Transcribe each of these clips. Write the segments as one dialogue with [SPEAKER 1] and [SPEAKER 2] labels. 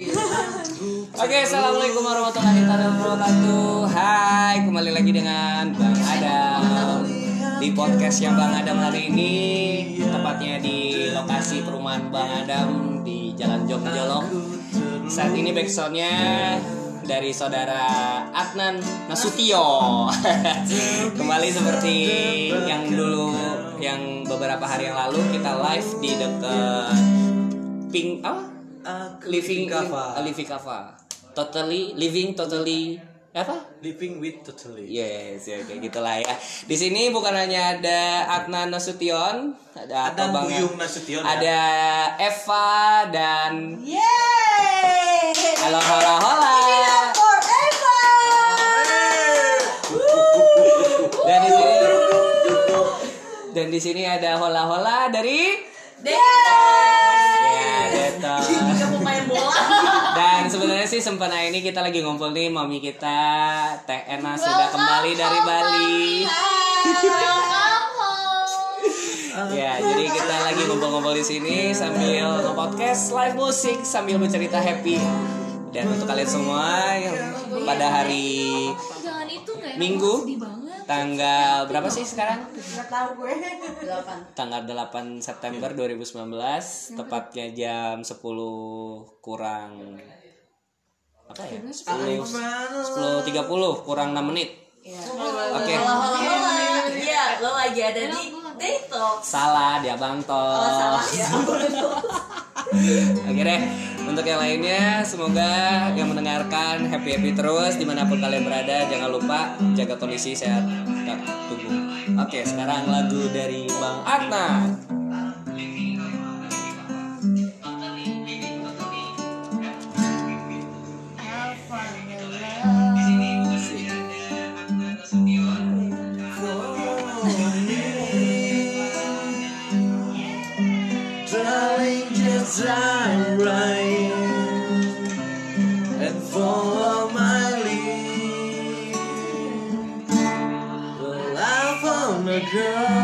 [SPEAKER 1] Oke, assalamualaikum warahmatullahi wabarakatuh. Hai, kembali lagi dengan Bang Adam di podcast yang Bang Adam hari ini, tepatnya di lokasi perumahan Bang Adam di Jalan Jongjolong. Saat ini backsoundnya dari saudara Adnan Nasution. Kembali seperti yang dulu, yang beberapa hari yang lalu kita live di dekat Pink apa? Living
[SPEAKER 2] Kava.
[SPEAKER 1] uh, living kava totally living totally apa
[SPEAKER 2] Living with totally.
[SPEAKER 1] yes ya kayak gitulah ya di sini bukan hanya ada Adnan Nasution ada
[SPEAKER 2] Ada
[SPEAKER 1] apa Bang?
[SPEAKER 2] Buyung Nasution ya.
[SPEAKER 1] ada Eva dan
[SPEAKER 3] Yeay!
[SPEAKER 1] halo halo hola
[SPEAKER 3] Forever!
[SPEAKER 1] dan di sini dan di sini ada hola hola dari ya
[SPEAKER 3] Kamu main bola?
[SPEAKER 1] Dan sebenarnya sih sempena ini kita lagi ngumpul nih mami kita Teh Ena sudah kembali dari Bali. Ya, jadi kita lagi ngumpul-ngumpul di sini sambil nge-podcast live musik sambil bercerita happy. Dan untuk kalian semua yang pada hari Minggu. Tanggal berapa sih sekarang?
[SPEAKER 3] Gak tau gue. Delapan.
[SPEAKER 1] Tanggal 8 September 2019, tepatnya jam 10 kurang apa ya? 10 10.30 kurang 6 menit. Oke.
[SPEAKER 3] Halo, halo. Iya, lo lagi ada di TikTok.
[SPEAKER 1] Salah dia Bang Tol.
[SPEAKER 3] Oh, salah ya.
[SPEAKER 1] Oke deh, untuk yang lainnya semoga yang mendengarkan happy happy terus di mana pun kalian berada. Jangan lupa jaga kondisi sehat. Tunggu. Oke, sekarang lagu dari Bang
[SPEAKER 2] just I'm right Girl.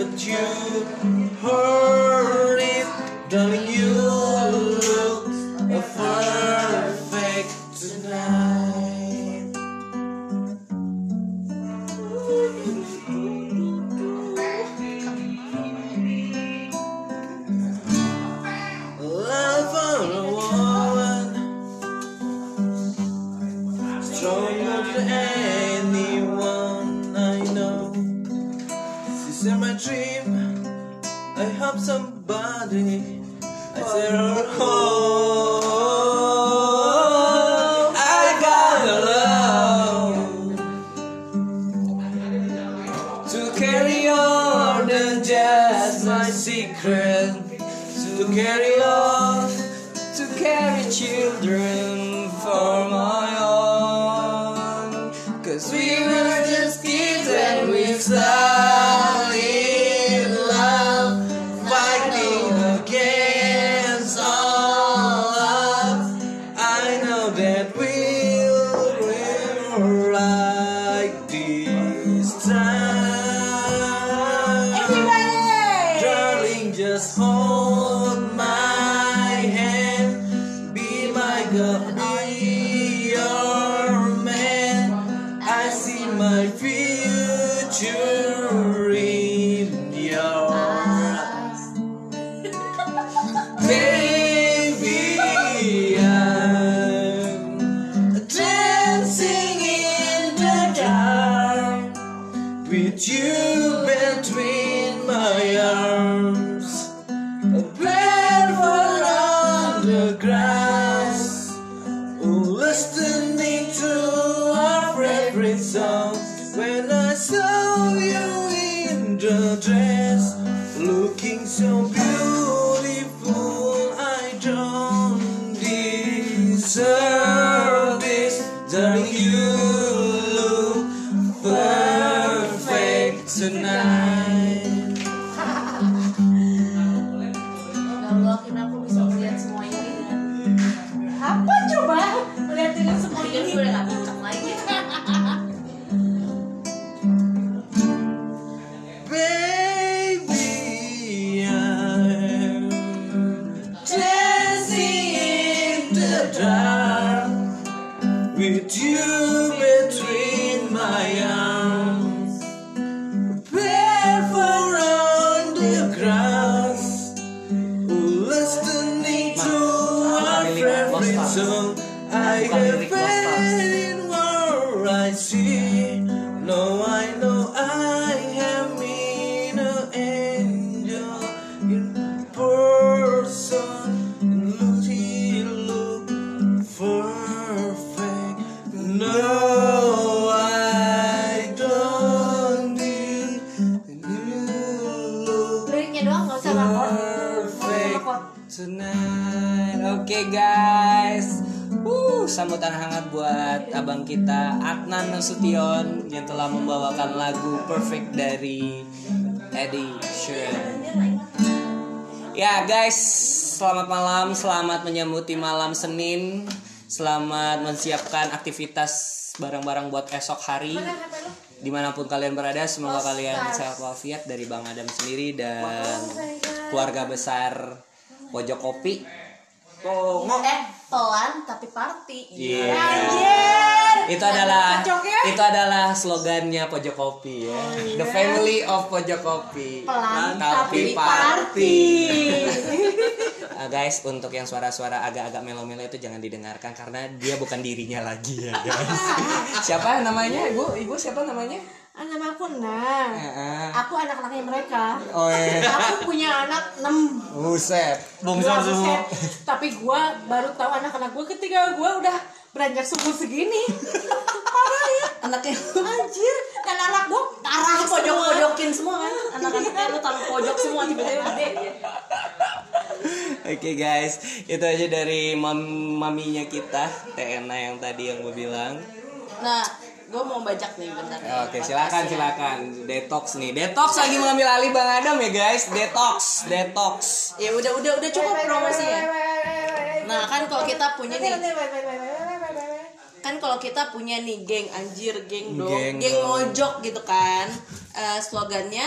[SPEAKER 2] But you. Heard somebody. I said, oh, you tonight. Tonight.
[SPEAKER 1] Oke guys, uh, sambutan hangat buat abang kita Adnan Nasution yang telah membawakan lagu Perfect dari Eddie Sheeran. Ya guys, selamat malam, selamat menyambuti malam Senin, selamat menyiapkan aktivitas barang-barang buat esok hari. Di mana pun kalian berada, semoga kalian sehat walafiat dari Bang Adam sendiri dan keluarga besar Pojok Kopi. Oh,
[SPEAKER 3] Eh, pelan tapi party
[SPEAKER 1] Iya. Itu
[SPEAKER 3] Nah,
[SPEAKER 1] adalah
[SPEAKER 4] Pojoknya?
[SPEAKER 1] itu adalah slogannya Pojok Kopi ya. The family of Pojok Kopi.
[SPEAKER 4] Pelan
[SPEAKER 1] tapi
[SPEAKER 4] tapi
[SPEAKER 1] party. Ah, guys, untuk yang suara-suara agak-agak melo-melo itu jangan didengarkan karena dia bukan dirinya lagi ya, guys. siapa namanya? Ibu, Ibu siapa namanya?
[SPEAKER 4] Ah, nama aku Nah.
[SPEAKER 1] Heeh.
[SPEAKER 4] Aku anak-anaknya mereka.
[SPEAKER 1] Oh, iya.
[SPEAKER 4] Aku punya anak 6
[SPEAKER 1] Buset.
[SPEAKER 4] Gua buset. Tapi gua baru tahu anak-anak gua ketika gua udah beranjak sumur segini. Parah ya.
[SPEAKER 3] Anaknya
[SPEAKER 4] Anjir. Dan anak gua parah semua.
[SPEAKER 3] pojok-pojokin semua kan Anak-anaknya lu taruh pojok semua tiba-tiba ya.
[SPEAKER 1] Oke guys, itu aja dari mam maminya kita, TNA yang tadi yang gue bilang.
[SPEAKER 3] Nah, gue mau bajak nih bentar
[SPEAKER 1] Oke, silakan silakan. Detox nih. Detox lagi mengambil alih Bang Adam ya guys. Detox, detox.
[SPEAKER 3] Ya udah udah udah cukup promosi ya Nah kan kalau kita punya nih kan kalau kita punya nih geng anjir geng dong
[SPEAKER 1] Geng
[SPEAKER 3] geng, mojok gitu kan Eh, slogannya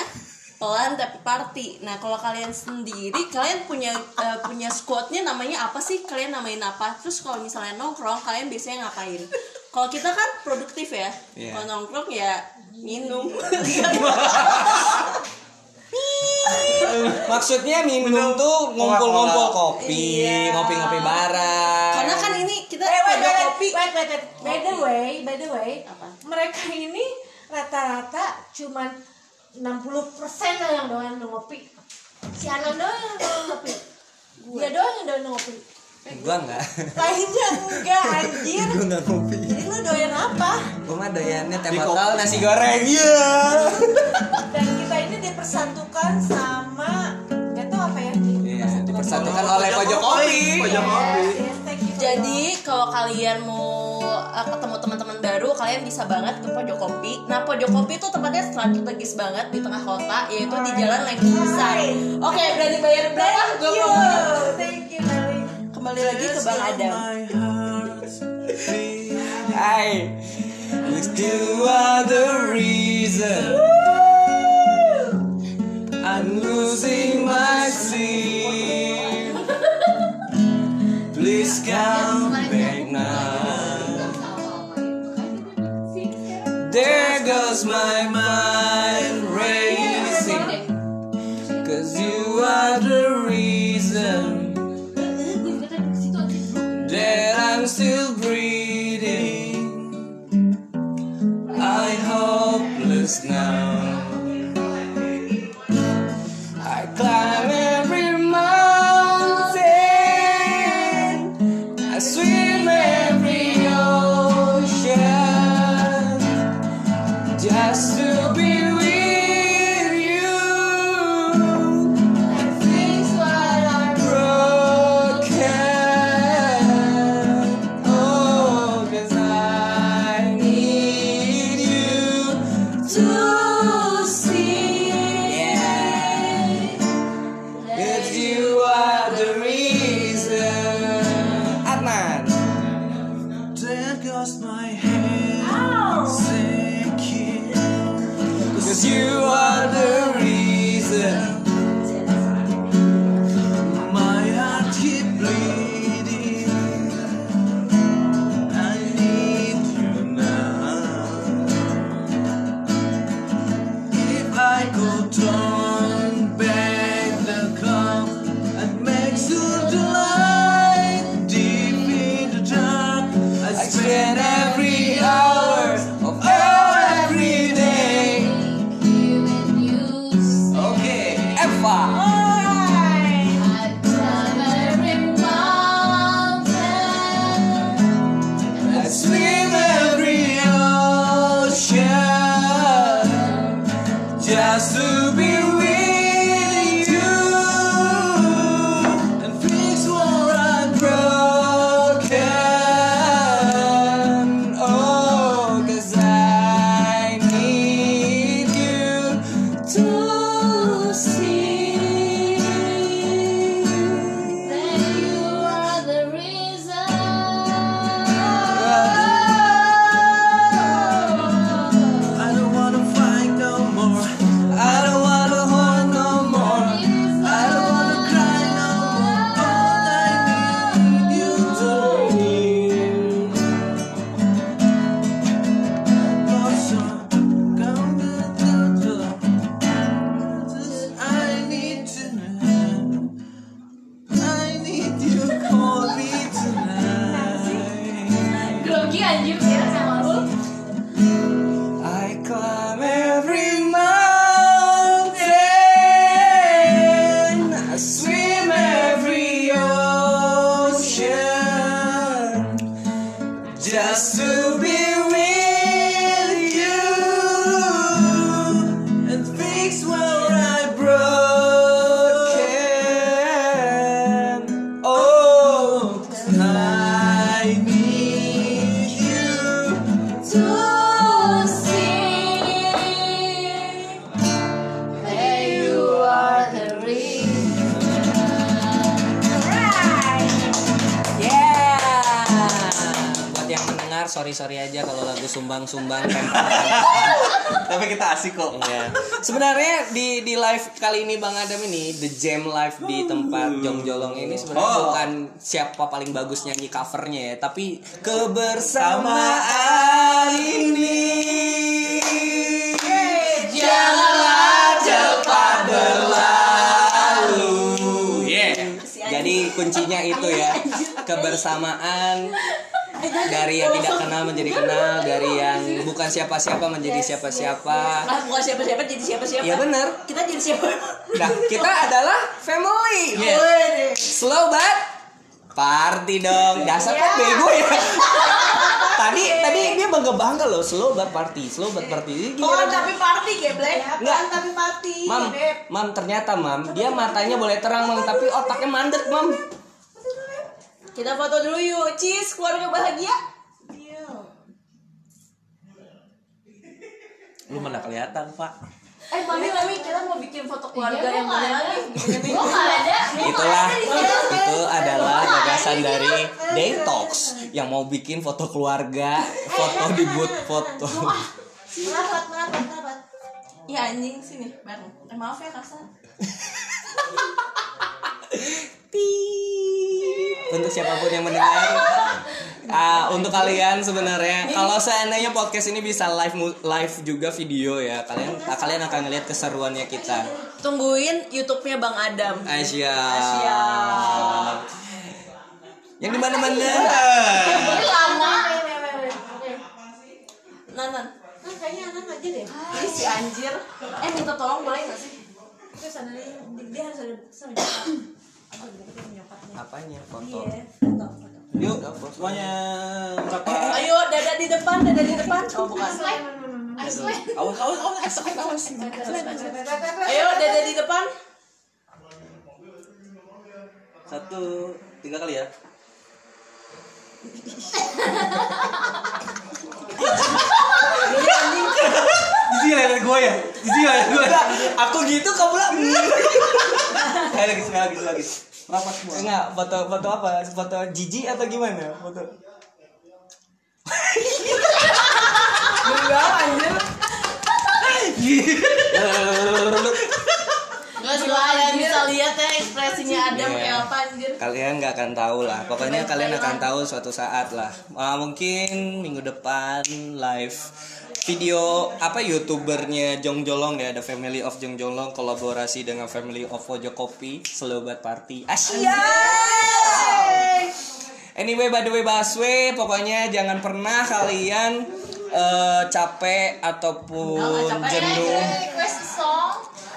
[SPEAKER 3] pelan tapi party nah kalau kalian sendiri kalian punya eh, punya squadnya namanya apa sih kalian namain apa terus kalau misalnya nongkrong kalian biasanya ngapain kalau kita kan produktif ya
[SPEAKER 1] Iya.
[SPEAKER 3] kalau nongkrong ya minum
[SPEAKER 1] Maksudnya minum tuh ngumpul-ngumpul kopi,
[SPEAKER 3] Iya.
[SPEAKER 1] ngopi-ngopi bareng.
[SPEAKER 3] karena kan ini kita
[SPEAKER 4] Eh, wait, wait,
[SPEAKER 3] kopi
[SPEAKER 4] wait, wait, wait. By the way, by the way,
[SPEAKER 3] Apa?
[SPEAKER 4] mereka ini rata-rata cuman 60% lah yang doyan ngopi. Si Anan doang yang doyan ngopi. Dia doang yang doyan ngopi.
[SPEAKER 1] Gua enggak.
[SPEAKER 4] Lainnya enggak anjir.
[SPEAKER 1] Gua enggak ngopi.
[SPEAKER 4] Jadi lu doyan apa?
[SPEAKER 1] Gua mah doyannya teh botol nasi goreng. Iya.
[SPEAKER 4] Dan kita ini dipersatukan sama nggak tahu apa ya?
[SPEAKER 1] Iya, dipersatukan oleh pojok kopi.
[SPEAKER 2] Pojok kopi.
[SPEAKER 3] Jadi kalau kalian mau uh, ketemu teman-teman baru, kalian bisa banget ke Pojok Kopi. Nah, Pojok Kopi itu tempatnya strategis banget di tengah kota, yaitu di Jalan Lengkung Besar. Oke, berani bayar berapa?
[SPEAKER 4] Thank
[SPEAKER 3] Gue
[SPEAKER 4] you.
[SPEAKER 3] mau
[SPEAKER 4] Thank you, darling.
[SPEAKER 3] kembali lagi ke Bang Adam.
[SPEAKER 1] Hai. You are the reason I'm losing my sleep. Please come Goes my mind racing. Cause you are the reason that I'm still breathing. I hopeless now. To. To be sorry sorry aja kalau lagu sumbang sumbang
[SPEAKER 2] Tapi kita asik kok.
[SPEAKER 1] Iya. Sebenarnya di di live kali ini Bang Adam ini The Jam Live di tempat Jongjolong ini sebenarnya
[SPEAKER 2] Oh.
[SPEAKER 1] bukan siapa paling bagus nyanyi covernya ya, tapi kebersamaan ini janganlah cepat berlalu. Yeah. Jadi kuncinya itu ya kebersamaan dari yang tidak kenal menjadi kenal, dari yang bukan siapa-siapa menjadi siapa-siapa.
[SPEAKER 3] Ah, bukan siapa-siapa jadi siapa-siapa.
[SPEAKER 1] Iya benar.
[SPEAKER 3] Kita jadi siapa?
[SPEAKER 1] Nah, kita adalah family.
[SPEAKER 3] Wih.
[SPEAKER 1] Slow but party dong. Dasar kok bego ya. tadi tadi dia bangga bangga loh slow but party, slow but party.
[SPEAKER 3] Oh, tapi party geblek.
[SPEAKER 1] Enggak.
[SPEAKER 3] Apaan tapi party?
[SPEAKER 1] Mam, mam ternyata mam dia matanya boleh terang mam tapi otaknya mandek mam.
[SPEAKER 3] Kita foto dulu yuk. Cheese, keluarga bahagia.
[SPEAKER 2] Lu mana kelihatan, Pak?
[SPEAKER 3] Eh mami mami kita mau bikin foto keluarga yang mana nih?
[SPEAKER 4] Oh nggak ada.
[SPEAKER 1] Itulah itu adalah gagasan dari Detox yang mau bikin foto keluarga, foto di booth foto.
[SPEAKER 4] Merapat merapat merapat.
[SPEAKER 3] Ya anjing sini, bareng. Eh maaf ya kasar.
[SPEAKER 1] Pip. Untuk siapa pun yang mendengar. Ah, untuk kalian sebenarnya kalau seandainya podcast ini bisa live live juga video ya, kalian kalian akan ngelihat keseruannya kita.
[SPEAKER 3] Tungguin YouTube-nya Bang Adam.
[SPEAKER 1] Asia.
[SPEAKER 3] Asia.
[SPEAKER 1] Yang di mana-mana.
[SPEAKER 4] Ini lama.
[SPEAKER 3] Nanan.
[SPEAKER 4] Nah, kayaknya anak aja deh.
[SPEAKER 3] Ini si anjir. Eh minta tolong boleh gak sih?
[SPEAKER 4] Terus ada dia harus ada sama
[SPEAKER 1] Apanya foto?
[SPEAKER 4] Iya, foto foto.
[SPEAKER 2] Yuk, semuanya berapa?
[SPEAKER 3] Ayo dada di depan, dada di depan. Oh bukan.
[SPEAKER 2] Awas, awas, awas, awas, awas.
[SPEAKER 3] Ayo dada di depan.
[SPEAKER 2] Satu, tiga kali ya. Dari gue ya. Jijik lah dari gue.
[SPEAKER 1] Aku gitu kamu lah.
[SPEAKER 2] Sekali lagi, sekali lagi, sekali lagi. Rapat semua.
[SPEAKER 1] Enggak, foto foto apa? Foto jijik atau gimana? Foto. Enggak anjir.
[SPEAKER 3] Kalian bisa lihat ya ekspresinya Adam
[SPEAKER 1] Iya.
[SPEAKER 3] kayak apa anjir.
[SPEAKER 1] Kalian nggak akan tahu lah. Pokoknya kalian akan tahu suatu saat lah. Ah, mungkin minggu depan live video apa youtubernya Jongjolong ya ada Family of Jongjolong kolaborasi dengan Family of Wojokopi Selobat Party Asia. Anyway, by the way, Baswe, pokoknya jangan pernah kalian eh, capek ataupun jenuh.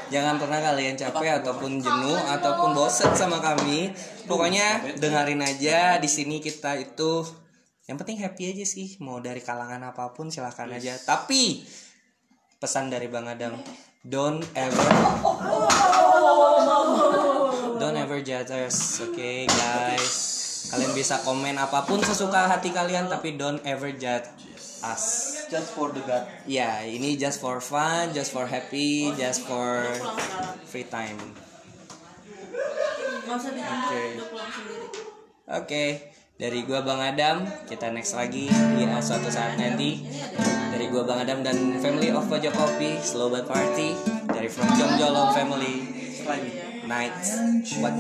[SPEAKER 1] Jangan pernah kalian capek ataupun jenuh ataupun bosen sama kami. Pokoknya dengerin aja di sini kita itu yang penting happy aja sih. Mau dari kalangan apa pun silahkan aja. Tapi pesan dari Bang Adam, don't ever don't ever judge us, oke guys. Kalian bisa komen apa pun sesuka hati kalian tapi don't ever judge us.
[SPEAKER 2] Just for the God.
[SPEAKER 1] Ya, ini just for fun, just for happy, just for free time. Oke. Oke, dari gua Bang Adam, kita next lagi di uh, suatu saat nanti. Dari gua Bang Adam dan family of Pojok Kopi, Slow Bad Party, dari From Jongjolong Family, Night. What?